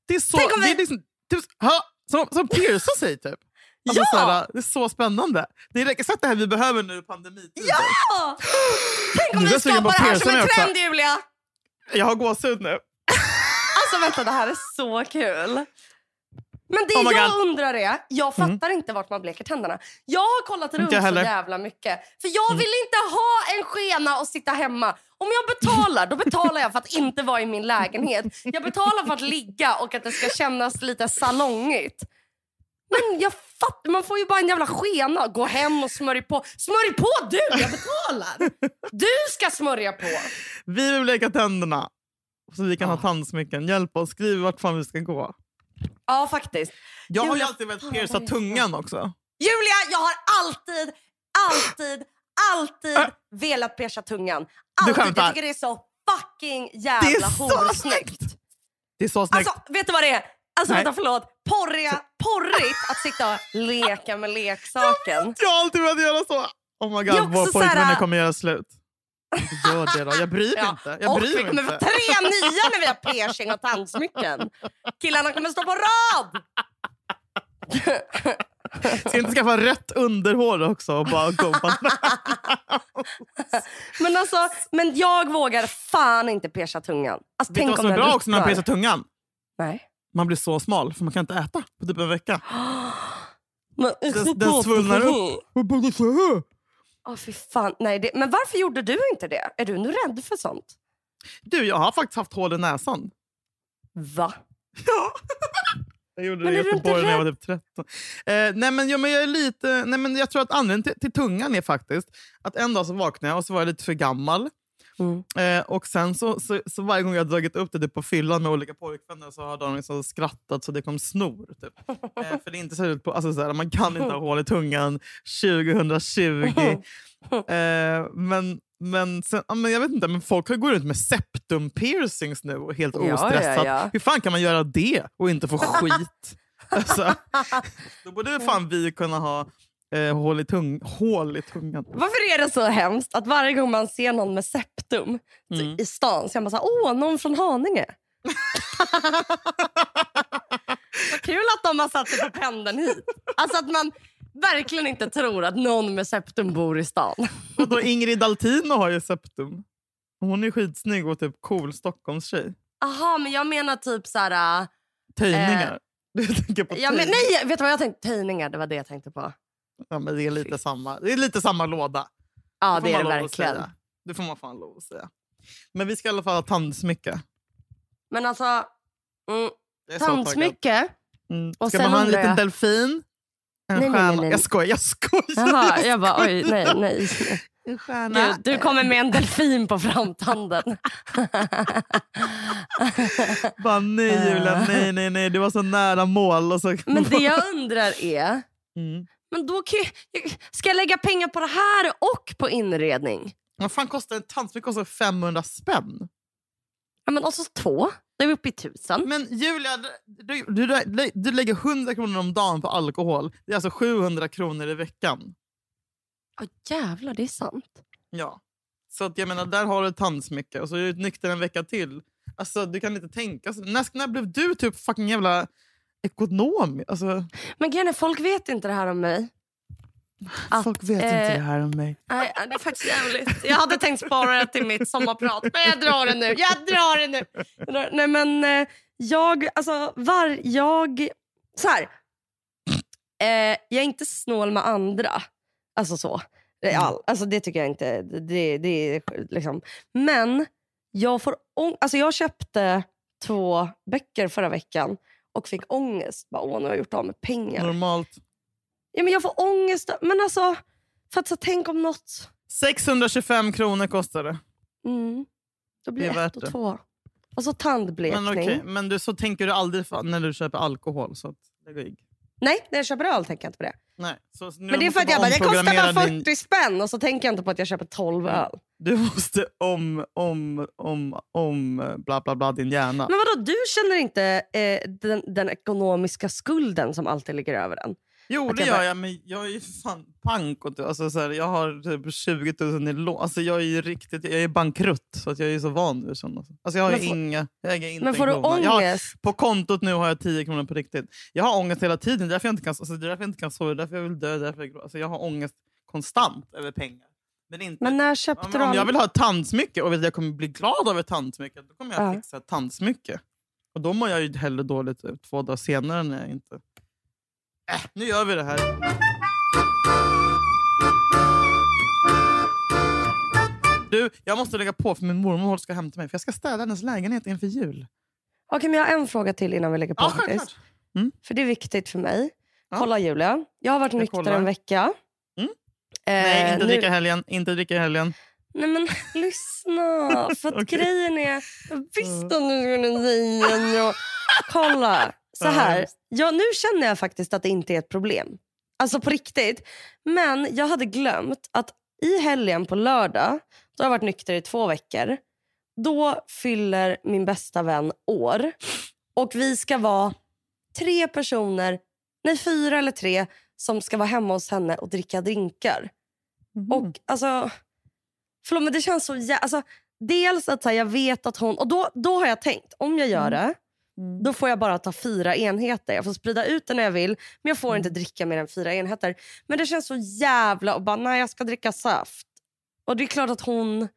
det. Är så... Det är liksom, typ, ha, som, som piercar sig typ. Alltså, Ja! såhär, det är så spännande. Det är exakt det här vi behöver nu i pandemitiden. Ja! Tänk om vi skapar det här som en trend, Julia! Jag har gåshud nu. Alltså vänta, det här är så kul. Men det Oh jag God. undrar är, jag fattar inte vart man bleker tänderna. Jag har kollat runt så jävla mycket. För jag vill inte ha en skena och sitta hemma. Om jag betalar, då betalar jag för att inte vara i min lägenhet. Jag betalar för att ligga och att det ska kännas lite salongigt. Men jag fattar, man får ju bara en jävla skena. Gå hem och smörj på. Smörj på du, jag betalar! Du ska smörja på. Vi vill bleka tänderna. Så vi kan Ah. ha tandsmycken. Hjälp oss, skriv vart fan vi ska gå. Ja, faktiskt. Jag har ju Julia, alltid velat pierca tungan också. Julia, jag har alltid, alltid, alltid Äh. velat pierca tungan. Du Alltid. skämtar. Jag tycker det är så fucking jävla horsnyggt. snyggt! Det är så snyggt. Alltså, vet du vad det är? Alltså Nej. vänta, förlåt. Porriga, porrigt att sitta och leka med leksaken. Jag har alltid velat göra så. Oh my god, också vår så pojkvänner här- kommer göra slut. Gör det då. Jag bryr mig Ja, inte. Jag och bryr vi mig kommer få tre nya när vi har piercing och tandsmycken. Killarna kommer stå på rad. Ska inte skaffa rött underhår också och bara gå på Men alltså, men jag vågar fan inte pierca tungan. Alltså, Vet du vad som om är bra också när man piercar tungan? Nej. Man blir så smal för man kan inte äta på typ en vecka. Men, Den, den svullnar upp. Åh fy fan. Nej, det, men varför gjorde du inte det? Är du nu rädd för sånt? Du, jag har faktiskt haft hål i näsan. Va? Ja. Jag gjorde Men det i är du inte Göteborg när jag var typ 13. Eh, nej, men, ja, men jag, är lite, nej, men jag tror att anledningen till, till tungan är faktiskt att en dag så vaknade jag och så var jag lite för gammal. Mm. Eh, och sen så, så, så varje gång jag dragit upp det typ på fyllan med olika pojkvänner så har de liksom skrattat så det kom snor. Typ. Eh, för det är inte så, ut på, alltså, så här, man kan inte ha hål i tungan 2020. Eh, men, men, sen, ja, men jag vet inte, men folk går runt med septum piercings nu och helt Ja, ja, ostressat. ja. Hur fan kan man göra det och inte få skit? alltså, då borde fan vi kunna ha eh, hål, i tung, hål i tungan. Varför är det så hemskt att varje gång man ser någon med septum Mm. i stan så är man så här, åh, någon från Haninge. Vad kul att de har satt sig på pendeln hit. Alltså att man verkligen inte tror att någon med septum bor i stan. Och då Ingrid Altino har ju septum. Hon är skitsnygg och typ cool Stockholmstjej. Aha, men jag menar typ så här... äh, Töjningar. Du tänker på Ja, men, nej, vet du vad jag tänkte? Töjningar, det var det jag tänkte på. Ja, men det är lite samma, det är lite samma låda. Ja, får det är det verkligen. Det får man fan lov att säga. Men vi ska i alla fall ha tandsmycke. Men alltså, mm, tandsmycke. Mm. Och Ska man ha en liten jag- delfin? En Nej, nej, stjärna? nej, nej. Jag skojar, jag skojar. Jaha, jag jag bara oj, nej, nej. En stjärna. Gud, du kommer med en delfin på framtanden. Bara, nej Julia, nej, nej, nej. Det var så nära mål. Och så... Men det jag undrar är, Mm. Men då kan jag, ska jag lägga pengar på det här och på inredning? Vad fan kostar en tandsmycke? kostar 500 spänn. Ja, men och så två, då är vi uppe i tusen. Men Julia, du, du, du, du lägger 100 kronor om dagen på alkohol. Det är alltså 700 kronor i veckan. Åh jävlar, det är sant. Ja. Så att jag menar, där har du tandsmycke och så är du nykter en vecka till. Alltså, du kan inte tänka sig. När, när blev du typ fucking jävla ekonom? Alltså, Men är, folk vet inte det här om mig. Att, folk vet inte eh, det här om mig. Nej, det är faktiskt jävligt. Jag hade tänkt spara det till mitt sommarprat, men jag drar det nu. Jag drar det nu. Nej, men eh, jag... Alltså, var, jag... Så här. Eh, jag är inte snål med andra. Alltså så. All, alltså, det tycker jag inte. Det, det liksom. Men jag får ång- alltså, Jag köpte två böcker förra veckan och fick ångest. Bara, Åh, nu har jag gjort av med pengar. Normalt. Ja, men jag får ångest. Men alltså, för att så, tänk om något... 625 kronor kostar det. Mm. Då blir Det är ett och det. två. Och så tandblekning. Men, okej, men du, så tänker du aldrig när du köper alkohol. Så att det. Nej, när jag köper öl tänker jag inte på det. Nej, Men det är för att jag bara, det kostar bara din- 40 spänn och så tänker jag inte på att jag köper 12 öl. Du måste om, om, om, om bla bla bla din hjärna. Men vadå, du känner inte eh, den, den ekonomiska skulden som alltid ligger över en? Jo, Att det jag gör bara- jag, men jag är ju fan pank. Och, alltså, så här, jag har typ 20 000 i lån. Alltså, jag är ju riktigt, jag är bankrutt, så att jag är så van vid sånt. Alltså, jag har ju Men får- inga, jag äger inte Men en får du. Jag har, ångest? på kontot nu har jag 10 kronor på riktigt. Jag har ångest hela tiden, det är därför jag inte kan, alltså, det är därför jag inte kan sova, därför jag vill dö. Därför jag, alltså, jag har ångest konstant över pengar. Men inte, Men när köpte om, du om jag vill ha ett tandsmycke och vet att jag kommer bli glad av ett tandsmycke, då kommer jag Ja. fixa ett tandsmycke. Och då mår jag ju hellre dåligt två dagar senare när jag inte... Äh, nu gör vi det här. Du, jag måste lägga på för min mormor ska hämta mig. För Jag ska städa hennes lägenhet inför jul. Okej, men jag har en fråga till innan vi lägger på. Ja, självklart. För det är viktigt för mig. Ja. Kolla Julia, jag har varit Jag nykter kollar. en vecka. Mm. Eh, Nej, inte nu- dricka helgen. Inte dricka helgen. Nej men lyssna. För att Okej. grejen är... Jag visste att du skulle säga ja. Kolla. Så här. Ja, nu känner jag faktiskt att det inte är ett problem. Alltså på riktigt. Men jag hade glömt att i helgen på lördag, då har jag varit nykter i två veckor. Då fyller min bästa vän år. Och vi ska vara tre personer, nej fyra eller tre, som ska vara hemma hos henne och dricka drinkar. Mhm. Och alltså, förlåt men det känns så jä- alltså, Dels att här, jag vet att hon, och då, då har jag tänkt, om jag gör det, Mm. då får jag bara ta fyra enheter. Jag får sprida ut det när jag vill, men jag får Mm. inte dricka mer än fyra enheter. Men det känns så jävla, och bara nej jag ska dricka saft. Och det är klart att hon,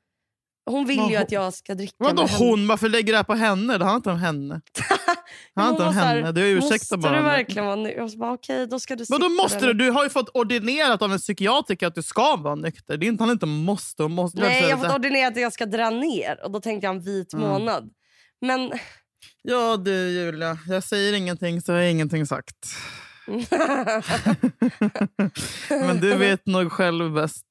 hon vill Men ju att jag ska dricka Vadå hon? Varför lägger du det här på henne? Det handlar inte om henne. Här, henne. Du ursäktar Måste bara. du henne. verkligen vara nykter? Jag bara, okej då ska du Vadå sitta måste du? Du har ju fått ordinerat av en psykiatriker att du ska vara nykter. Det är inte, han inte måste och måste. Nej, jag har fått ordinerat att jag ska dra ner och då tänkte jag en vit Mm. månad. Men Ja du Julia, jag säger ingenting så har jag ingenting sagt. Men du vet nog själv bäst.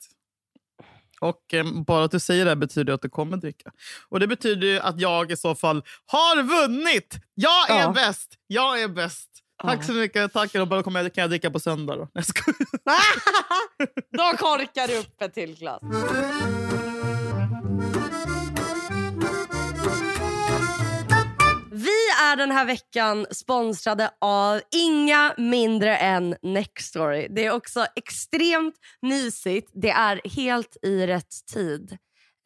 Och eh, bara att du säger det här betyder att du kommer dricka. Och det betyder ju att jag i så fall har vunnit! Jag är Ja. bäst! Jag är bäst! Tack så mycket. Tack. Och bara kommer jag, kan jag dricka på söndag då? Jag. Då korkar du upp ett till glas. Är den här veckan sponsrade av inga mindre än Nextory. Det är också extremt mysigt. Det är helt i rätt tid.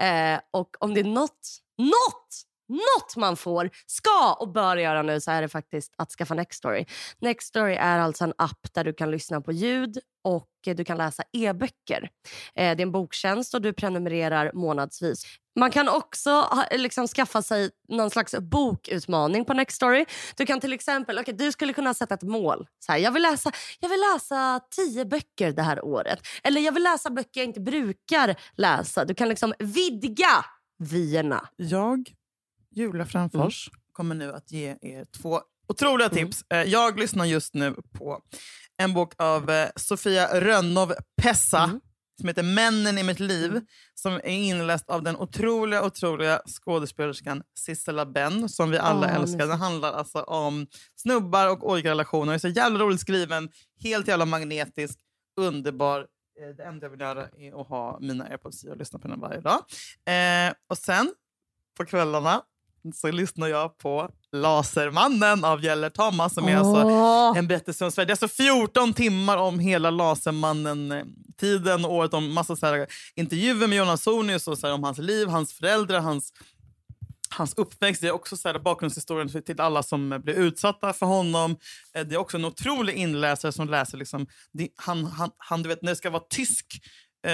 Eh, och om det är något, något något man får, ska och bör göra nu så är det faktiskt att skaffa Nextory. Nextory är alltså en app där du kan lyssna på ljud och du kan läsa e-böcker. Eh, det är en boktjänst och du prenumererar månadsvis. Man kan också liksom skaffa sig någon slags bokutmaning på Nextory. Du kan till exempel, okay, du skulle kunna sätta ett mål. Så här, jag, vill läsa, jag vill läsa tio böcker det här året. Eller jag vill läsa böcker jag inte brukar läsa. Du kan liksom vidga vyerna. Jag Julia Framfors mm. kommer nu att ge er två otroliga mm. tips. Mm. Jag lyssnar just nu på en bok av eh, Sofia Rönnov Pessa mm. som heter Männen i mitt liv mm. som är inläst av den otroliga, otroliga skådespelerskan Sissela Benn som vi alla oh, älskar. Den handlar alltså om snubbar och olika relationer. Så jävla roligt skriven, helt jävla magnetisk, underbar. Eh, det enda jag vill göra är att ha mina airpods i och lyssna på den varje dag. Eh, och sen på kvällarna så lyssnar jag på Lasermannen av Gjeller Thomas som är oh. alltså en berättelse om Sverige. Det är alltså 14 timmar om hela Lasermannen-tiden och året om massa så här, intervjuer med Jonas Sonius och så om hans liv, hans föräldrar, hans hans uppväxt. Det är också så här, bakgrundshistorien till alla som blev utsatta för honom. Eh, det är också en otrolig inläsare som läser... Liksom, han, han, han, du vet, när det ska vara tysk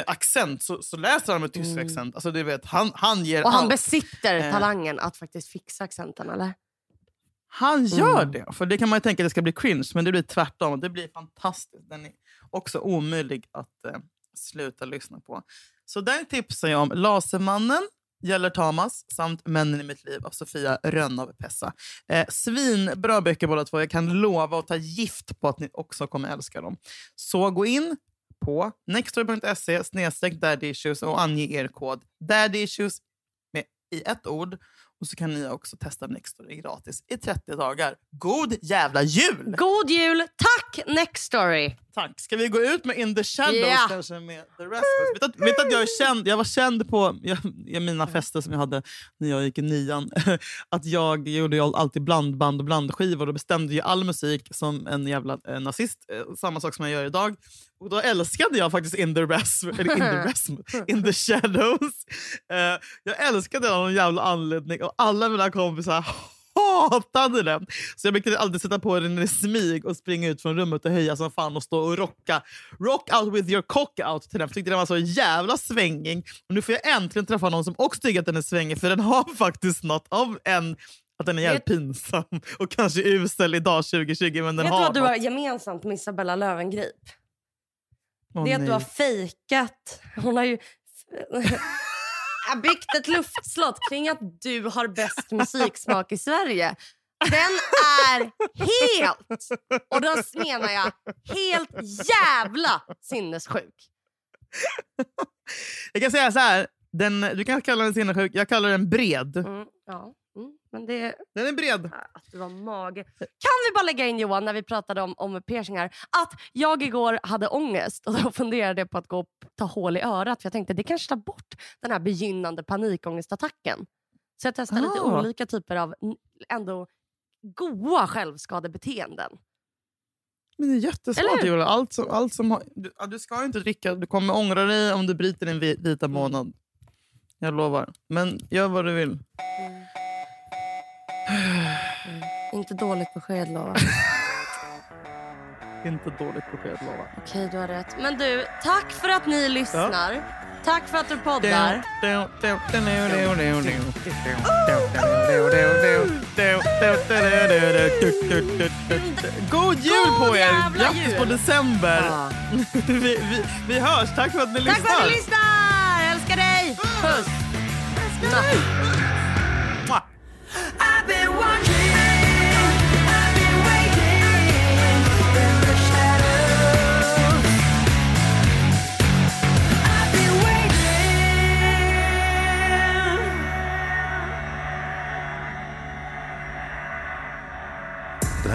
accent så, så läser han med tysk mm. accent. Alltså, du vet, han, han ger Och han allt. besitter eh. talangen att faktiskt fixa accenten, eller? Han gör mm. det. För Det kan man tänka att det ska bli cringe, men det blir tvärtom. Det blir fantastiskt. Den är också omöjlig att eh, sluta lyssna på. Så där tipsar jag om Lasermannen, Gäller Tamas samt Männen i mitt liv av Sofia Rönnav Pessa. Eh, svinbra böcker båda två. Jag kan lova att ta gift på att ni också kommer älska dem. Så gå in, på nextory.se snedstreck daddyissues och ange er kod daddyissues med i ett ord. Och så kan ni också testa Nextory gratis i 30 dagar. God jävla jul! God jul! Tack Nextory! Tack. Ska vi gå ut med In the shadows yeah. kanske med The Rasmus? Vet, vet att jag, är känd, jag var känd på jag, i mina fester som jag hade när jag gick i nian. att jag gjorde alltid blandband och blandskivor och bestämde ju all musik som en jävla eh, nazist. Eh, samma sak som jag gör idag. Och då älskade jag faktiskt In the, Rasmus, eller in the, Rasmus, in the Shadows. Uh, jag älskade den av någon jävla anledning och alla mina kompisar hatade den. Så jag brukade alltid sätta på den i smyg och springa ut från rummet och höja som fan och stå och rocka. Rock out with your cock out till den. För tyckte den var så jävla svängig. Och nu får jag äntligen träffa någon som också tycker att den är svängig för den har faktiskt något av en att den är jävligt pinsam och kanske usel idag 2020. Men den Vet har du vad du har gemensamt med Isabella Löwengrip? Oh, det är nej. att du har fejkat. Hon har ju byggt ett luftslott kring att du har bäst musiksmak i Sverige. Den är helt, och då menar jag helt jävla sinnessjuk. Jag kan säga så här, den, du kan kalla den sinnessjuk, jag kallar den bred. Mm, ja. Men det, den är bred. Att du har mage. Kan vi bara lägga in Johan, när vi pratade om, om piercingar, att jag igår hade ångest och då funderade jag på att gå och ta hål i örat. För Jag tänkte det kanske tar bort den här begynnande panikångestattacken. Så jag testade ah. lite olika typer av ändå goa självskadebeteenden. Men det är jättesmart Julia. Allt som, allt som har, du, du, ska inte dricka. Du kommer ångra dig om du bryter din vita månad. Jag lovar. Men gör vad du vill. Mm. Mm. Inte dåligt besked, lovar Inte dåligt besked, lovar Okej, du har rätt. Men du, tack för att ni lyssnar. Ja. Tack för att du poddar. God jul på er! Grattis på december! Ja. vi, vi, vi hörs. Tack för att ni lyssnar. Tack för att ni lyssnar! Älskar dig! Puss! Älskar dig.